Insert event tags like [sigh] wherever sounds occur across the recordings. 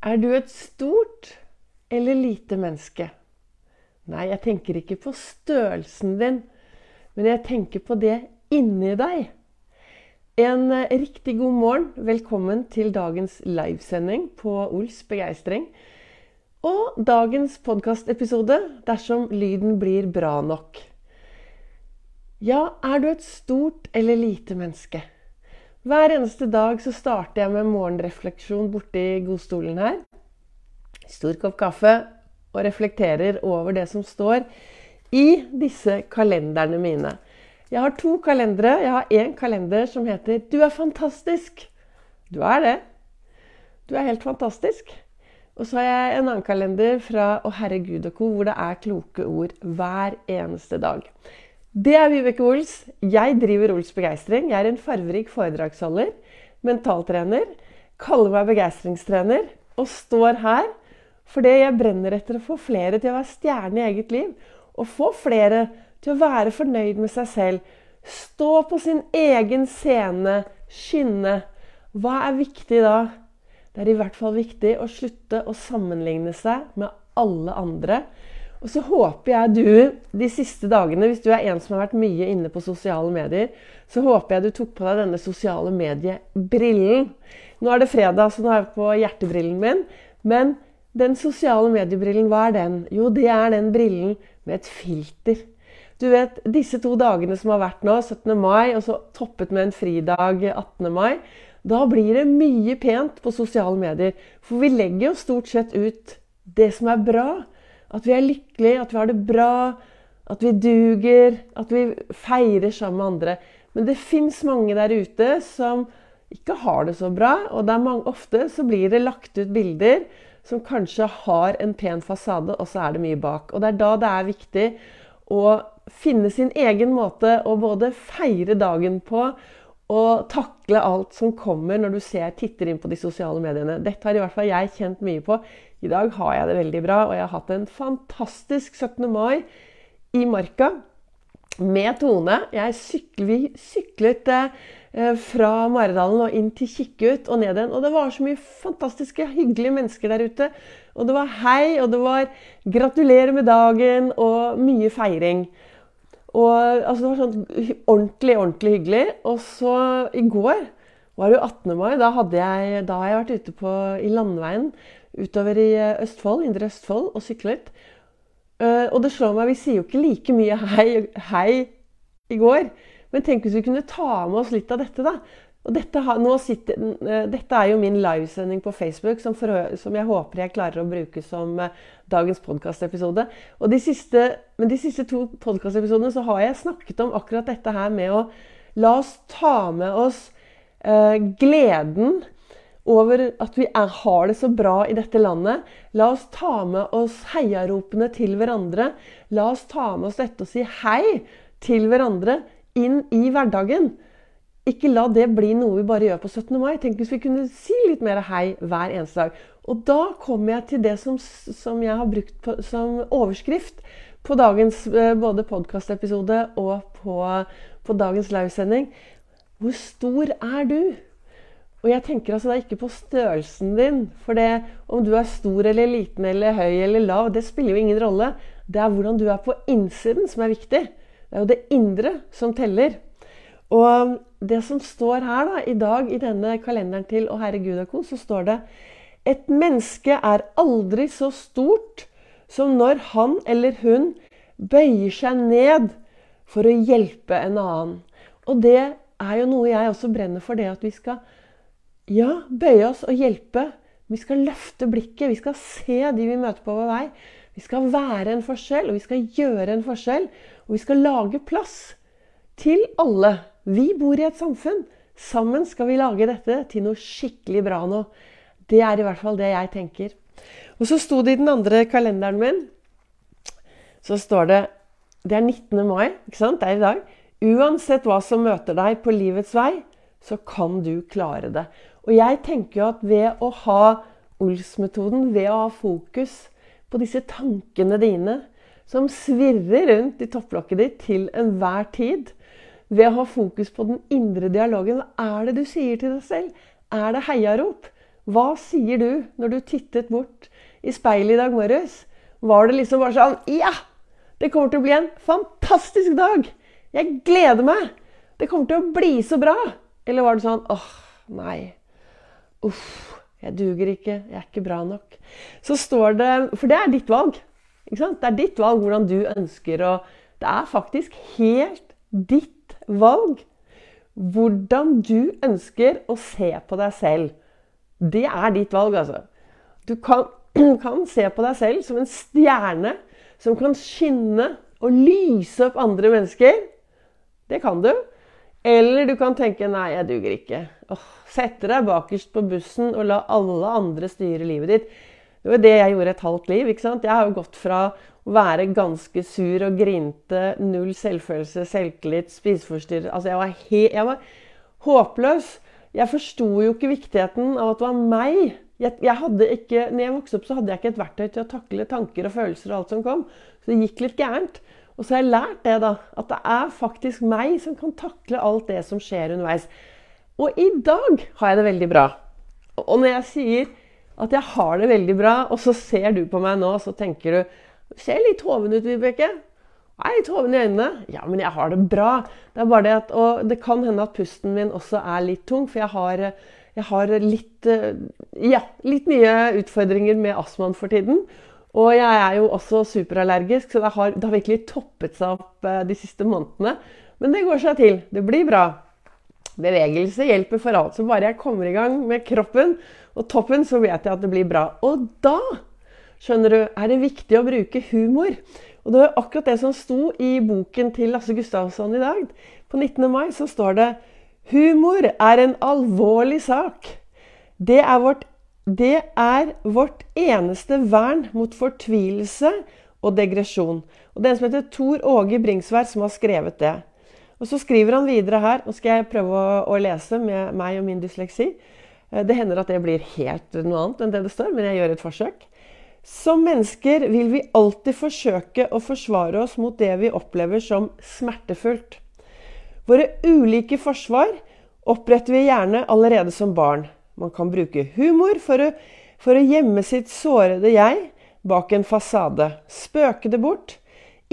Er du et stort eller lite menneske? Nei, jeg tenker ikke på størrelsen din, men jeg tenker på det inni deg. En eh, riktig god morgen. Velkommen til dagens livesending på Ols begeistring. Og dagens podkastepisode dersom lyden blir bra nok. Ja, er du et stort eller lite menneske? Hver eneste dag så starter jeg med morgenrefleksjon borti godstolen her. Stor kopp kaffe og reflekterer over det som står i disse kalenderne mine. Jeg har to kalendere. Jeg har én kalender som heter 'Du er fantastisk'. Du er det. Du er helt fantastisk. Og så har jeg en annen kalender fra Å Herre Gud og co., hvor det er kloke ord hver eneste dag. Det er Vibeke Ols. Jeg driver Ols Begeistring. Jeg er en farverik foredragsholder, mentaltrener, kaller meg begeistringstrener og står her fordi jeg brenner etter å få flere til å være stjerne i eget liv. Og få flere til å være fornøyd med seg selv. Stå på sin egen scene, skinne. Hva er viktig da? Det er i hvert fall viktig å slutte å sammenligne seg med alle andre og så håper jeg du de siste dagene, hvis du er en som har vært mye inne på sosiale medier, så håper jeg du tok på deg denne sosiale mediebrillen. Nå er det fredag, så nå er jeg på hjertebrillen min. Men den sosiale mediebrillen, hva er den? Jo, det er den brillen med et filter. Du vet, disse to dagene som har vært nå, 17. mai og så toppet med en fridag 18. mai, da blir det mye pent på sosiale medier. For vi legger jo stort sett ut det som er bra. At vi er lykkelige, at vi har det bra, at vi duger, at vi feirer sammen med andre. Men det fins mange der ute som ikke har det så bra. Og mange, ofte så blir det lagt ut bilder som kanskje har en pen fasade, og så er det mye bak. Og det er da det er viktig å finne sin egen måte å både feire dagen på og takle alt som kommer når du ser, titter inn på de sosiale mediene. Dette har i hvert fall jeg kjent mye på i dag har jeg det veldig bra, og jeg har hatt en fantastisk 17. mai i Marka med Tone. Jeg sykler, vi syklet eh, fra Maridalen og inn til Kikkut og ned igjen. Og det var så mye fantastiske, hyggelige mennesker der ute. Og det var hei, og det var gratulerer med dagen og mye feiring. Og altså, Det var sånn ordentlig, ordentlig hyggelig. Og så i går var det jo 18. mai. Da, jeg, da har jeg vært ute på, i Landveien utover i eh, Østfold, Indre Østfold og syklet. Eh, og det slår meg, vi sier jo ikke like mye hei, hei i går. Men tenk hvis vi kunne ta med oss litt av dette, da. Og dette, sitter, eh, dette er jo min livesending på Facebook, som, for, som, jeg håper jeg klarer å bruke som dagens podkastepisode. Men de siste to podkastepisodene så har jeg snakket om akkurat dette her med å la oss ta med oss eh, gleden over at vi er, har det så bra i dette landet. La oss ta med oss heiaropene til hverandre. La oss ta med oss dette og si hei til hverandre inn i hverdagen. Ikke la det bli noe vi bare gjør på 17. mai. Tenk hvis vi kunne si litt mer hei hver eneste dag. Og da kommer jeg til det som, som jeg har brukt på, som overskrift på dagens eh, både podkastepisode og på, på dagens livesending. Hvor stor er du? Og jeg tenker altså er ikke på størrelsen din. For det, om du er stor eller liten eller høy eller lav, det spiller jo ingen rolle. Det er hvordan du er på innsiden som er viktig. Det er jo det indre som teller. Og det som står her da, i dag i denne kalenderen til Å Herre Gud og Co., så står det Et menneske er aldri så stort som når han eller hun bøyer seg ned for å hjelpe en annen. Og det er jo noe jeg også brenner for, det at vi skal ja, bøye oss og hjelpe. Vi skal løfte blikket. Vi skal se de vi møter på vår vei. Vi skal være en forskjell, og vi skal gjøre en forskjell. Og vi skal lage plass til alle. Vi bor i et samfunn. Sammen skal vi lage dette til noe skikkelig bra nå. Det er i hvert fall det jeg tenker. Og så sto det i den andre kalenderen min Så står det Det er 19. mai, ikke sant? Det er i dag. Uansett hva som møter deg på livets vei, så kan du klare det. Og jeg tenker jo at ved å ha Ols-metoden, ved å ha fokus på disse tankene dine som svirrer rundt i topplokket ditt til enhver tid, ved å ha fokus på den indre dialogen Hva er det du sier til deg selv? Er det heiarop? Hva sier du når du tittet bort i speilet i dag morges? Var det liksom bare sånn Ja! Det kommer til å bli en fantastisk dag! Jeg gleder meg! Det kommer til å bli så bra! Eller var det sånn åh, nei. Uff, jeg duger ikke. Jeg er ikke bra nok. Så står det For det er ditt valg. Ikke sant? Det er ditt valg hvordan du ønsker å Det er faktisk helt ditt valg hvordan du ønsker å se på deg selv. Det er ditt valg, altså. Du kan, [clears throat] kan se på deg selv som en stjerne som kan skinne og lyse opp andre mennesker. Det kan du. Eller du kan tenke 'nei, jeg duger ikke'. Åh, sette deg bakerst på bussen og la alle andre styre livet ditt. Det var det jeg gjorde et halvt liv. ikke sant? Jeg har jo gått fra å være ganske sur og grinte, null selvfølelse, selvtillit, spiseforstyrret Altså, jeg var, jeg var håpløs. Jeg forsto jo ikke viktigheten av at det var meg. Jeg, jeg ikke, når jeg vokste opp, så hadde jeg ikke et verktøy til å takle tanker og følelser og alt som kom. Så det gikk litt gærent. Og så har jeg lært det, da. At det er faktisk meg som kan takle alt det som skjer underveis. Og i dag har jeg det veldig bra. Og når jeg sier at jeg har det veldig bra, og så ser du på meg nå, så tenker du Ser litt hoven ut, Vibeke. Er litt hoven i øynene. Ja, men jeg har det bra. Det er bare det at, Og det kan hende at pusten min også er litt tung, for jeg har, jeg har litt Ja, litt mye utfordringer med astmaen for tiden. Og jeg er jo også superallergisk, så det har, det har virkelig toppet seg opp eh, de siste månedene. Men det går seg til. Det blir bra. Bevegelse hjelper for alt. Så bare jeg kommer i gang med kroppen og toppen, så vet jeg at det blir bra. Og da skjønner du, er det viktig å bruke humor. Og det var akkurat det som sto i boken til Lasse Gustavsson i dag. På 19. mai så står det Humor er en alvorlig sak. Det er vårt det er vårt eneste vern mot fortvilelse og degresjon. Og Det er en som heter Tor Åge Bringsvær, som har skrevet det. Og Så skriver han videre her, nå skal jeg prøve å, å lese med meg og min dysleksi. Eh, det hender at det blir helt noe annet enn det det står, men jeg gjør et forsøk. Som mennesker vil vi alltid forsøke å forsvare oss mot det vi opplever som smertefullt. Våre ulike forsvar oppretter vi gjerne allerede som barn. Man kan bruke humor for å, gjemme sitt sårede jeg bak en fasade. Spøke det bort.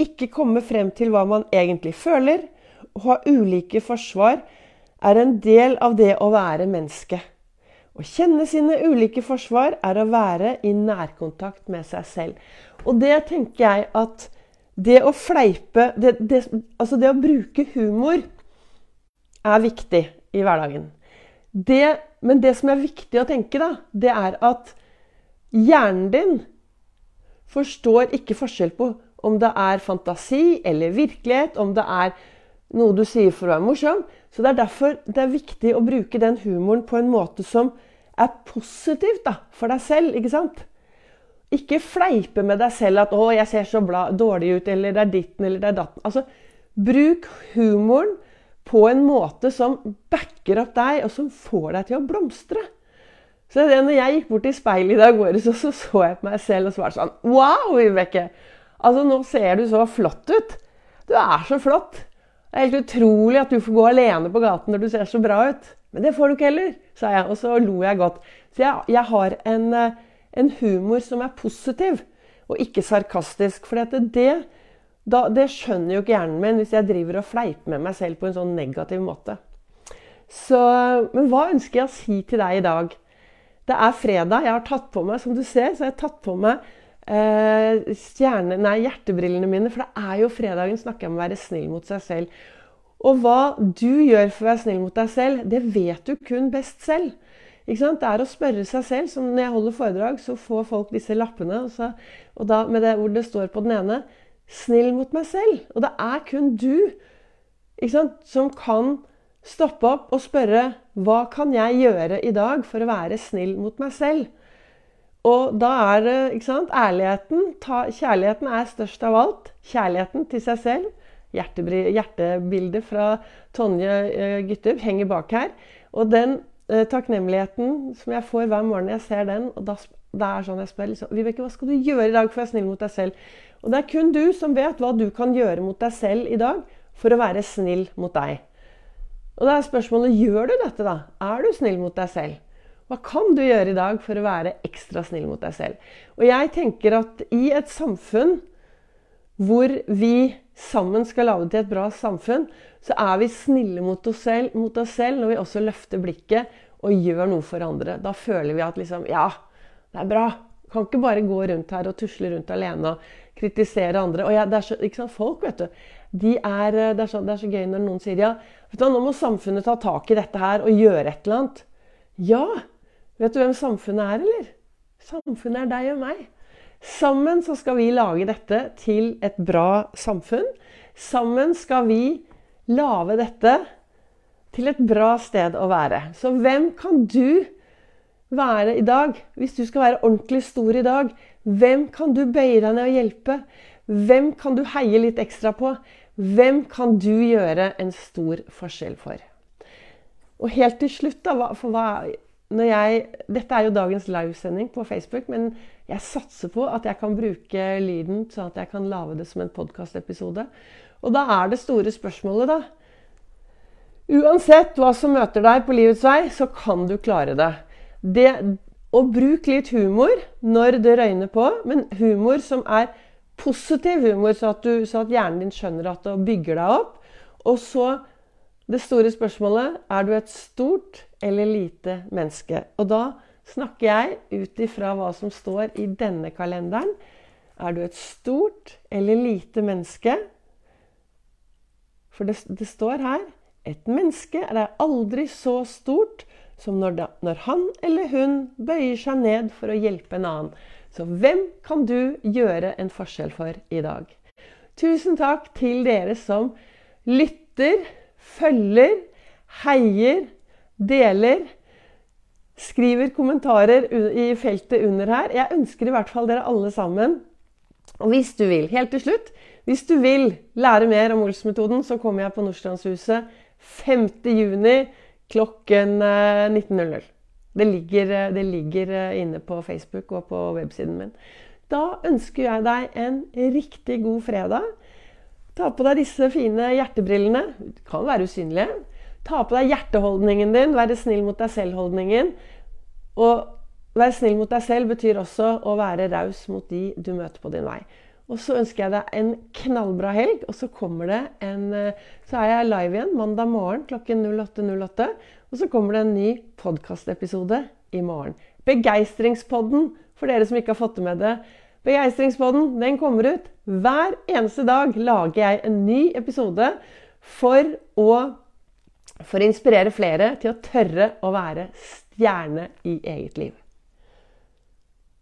Ikke komme frem til hva man egentlig føler. Å ha ulike forsvar er en del av det å være menneske. Å kjenne sine ulike forsvar er å være i nærkontakt med seg selv. Og det tenker jeg at det å fleipe det, det, Altså det å bruke humor er viktig i hverdagen. Det, men det som er viktig å tenke, da, det er at hjernen din forstår ikke forskjell på om det er fantasi eller virkelighet, om det er noe du sier for å være morsom. Så det er derfor det er viktig å bruke den humoren på en måte som er positivt da, for deg selv. ikke sant? Ikke fleipe med deg selv at 'Å, jeg ser så dårlig ut', eller 'det er ditten', eller 'det er datten'. Altså, bruk humoren på en måte som backer opp deg, og som får deg til å blomstre. Så det når jeg gikk bort i speilet i dag morges, så, så, så jeg på meg selv og så det sånn Wow, Vibeke! Altså, nå ser du så flott ut. Du er så flott. Det er helt utrolig at du får gå alene på gaten når du ser så bra ut. Men det får du ikke heller, sa jeg, og så lo jeg godt. Så jeg, jeg har en, eh, en, humor som er positiv, og ikke sarkastisk. For det, det da, det skjønner jo ikke hjernen min hvis jeg driver og fleiper med meg selv på en sånn negativ måte. Så, men hva ønsker jeg å si til deg i dag? Det er fredag. Jeg har tatt på meg, som du ser, så jeg har tatt på meg eh, stjerne, nei, hjertebrillene mine. For det er jo fredagen snakker jeg om å være snill mot seg selv. Og hva du gjør for å være snill mot deg selv, det vet du kun best selv. Det er å spørre seg selv. som Når jeg holder foredrag, så får folk disse lappene. Og, så, og da, det, hvor det står på den ene snill mot meg selv. Og det er kun du sant, som kan stoppe opp og spørre hva kan jeg gjøre i dag for å være snill mot meg selv? Og da er det ikke sant, ærligheten ta, Kjærligheten er størst av alt. Kjærligheten til seg selv. Hjertebildet fra Tonje uh, Gyttub henger bak her. Og den uh, takknemligheten som jeg får hver morgen jeg ser den, og da, da er sånn jeg spør liksom, Vibeke, hva skal du gjøre i dag for å være snill mot deg selv? Og det er kun du som vet hva du kan gjøre mot deg selv i dag for å være snill mot deg. Og da er spørsmålet gjør du dette, da? Er du snill mot deg selv? Hva kan du gjøre i dag for å være ekstra snill mot deg selv? Og jeg tenker at i et samfunn hvor vi sammen skal lage til et bra samfunn, så er vi snille mot oss, selv, mot oss selv når vi også løfter blikket og gjør noe for andre. Da føler vi at liksom Ja, det er bra. Du Kan ikke bare gå rundt her og tusle rundt alene og kritisere andre. Og ja, det er så, ikke sant, Folk, vet du, de er, det, er så, det er så gøy når noen sier ja, vet du, nå må samfunnet ta tak i dette her og gjøre et eller annet. Ja, vet du hvem samfunnet er, eller? Samfunnet er deg og meg. Sammen så skal vi lage dette til et bra samfunn. Sammen skal vi lage dette til et bra sted å være. Så hvem kan du være i dag? Hvis du skal være ordentlig stor i dag, hvem kan du bøye deg ned og hjelpe? Hvem kan du heie litt ekstra på? Hvem kan du gjøre en stor forskjell for? Og helt til slutt, da, for hva, jeg, Dette er jo dagens livesending på Facebook, men jeg satser på at jeg kan bruke lyden sånn at jeg kan lage det som en podkastepisode. Og da er det store spørsmålet, da. Uansett hva som møter deg på livets vei, så kan du klare det. Det og bruk litt humor når det røyner på, men humor som er positiv humor, så at, du, så at hjernen din skjønner at det bygger deg opp. Og så det store spørsmålet er du et stort eller lite menneske. Og da snakker jeg ut ifra hva som står i denne kalenderen. Er du et stort eller lite menneske? For det, det står her et menneske er aldri så stort som når, da, når han eller hun bøyer seg ned for å hjelpe en annen. Så hvem kan du gjøre en forskjell for i dag? Tusen takk til dere som lytter, følger, heier, deler skriver kommentarer i feltet under her. Jeg ønsker i hvert fall dere alle sammen Og hvis du vil, helt til slutt Hvis du vil lære mer om Ols-metoden, så kommer jeg på Nordstrandshuset 5.6 klokken 19.00. Eh, det ligger, eh, det ligger eh, inne på Facebook og på websiden min. Da ønsker jeg deg en riktig god fredag. Ta på deg disse fine hjertebrillene. De kan være usynlige. Ta på deg hjerteholdningen din, være snill mot deg selv-holdningen. Og være snill mot deg selv betyr også å være raus mot de du møter på din vei. Og så ønsker jeg deg en knallbra helg, og så kommer det en eh, Så er jeg live igjen mandag morgen klokken 08.08. 08, og så kommer det en ny podkastepisode i morgen. Begeistringspodden, for dere som ikke har fått det med det. Begeistringspodden den kommer ut hver eneste dag. Lager jeg en ny episode for å for å inspirere flere til å tørre å være stjerne i eget liv.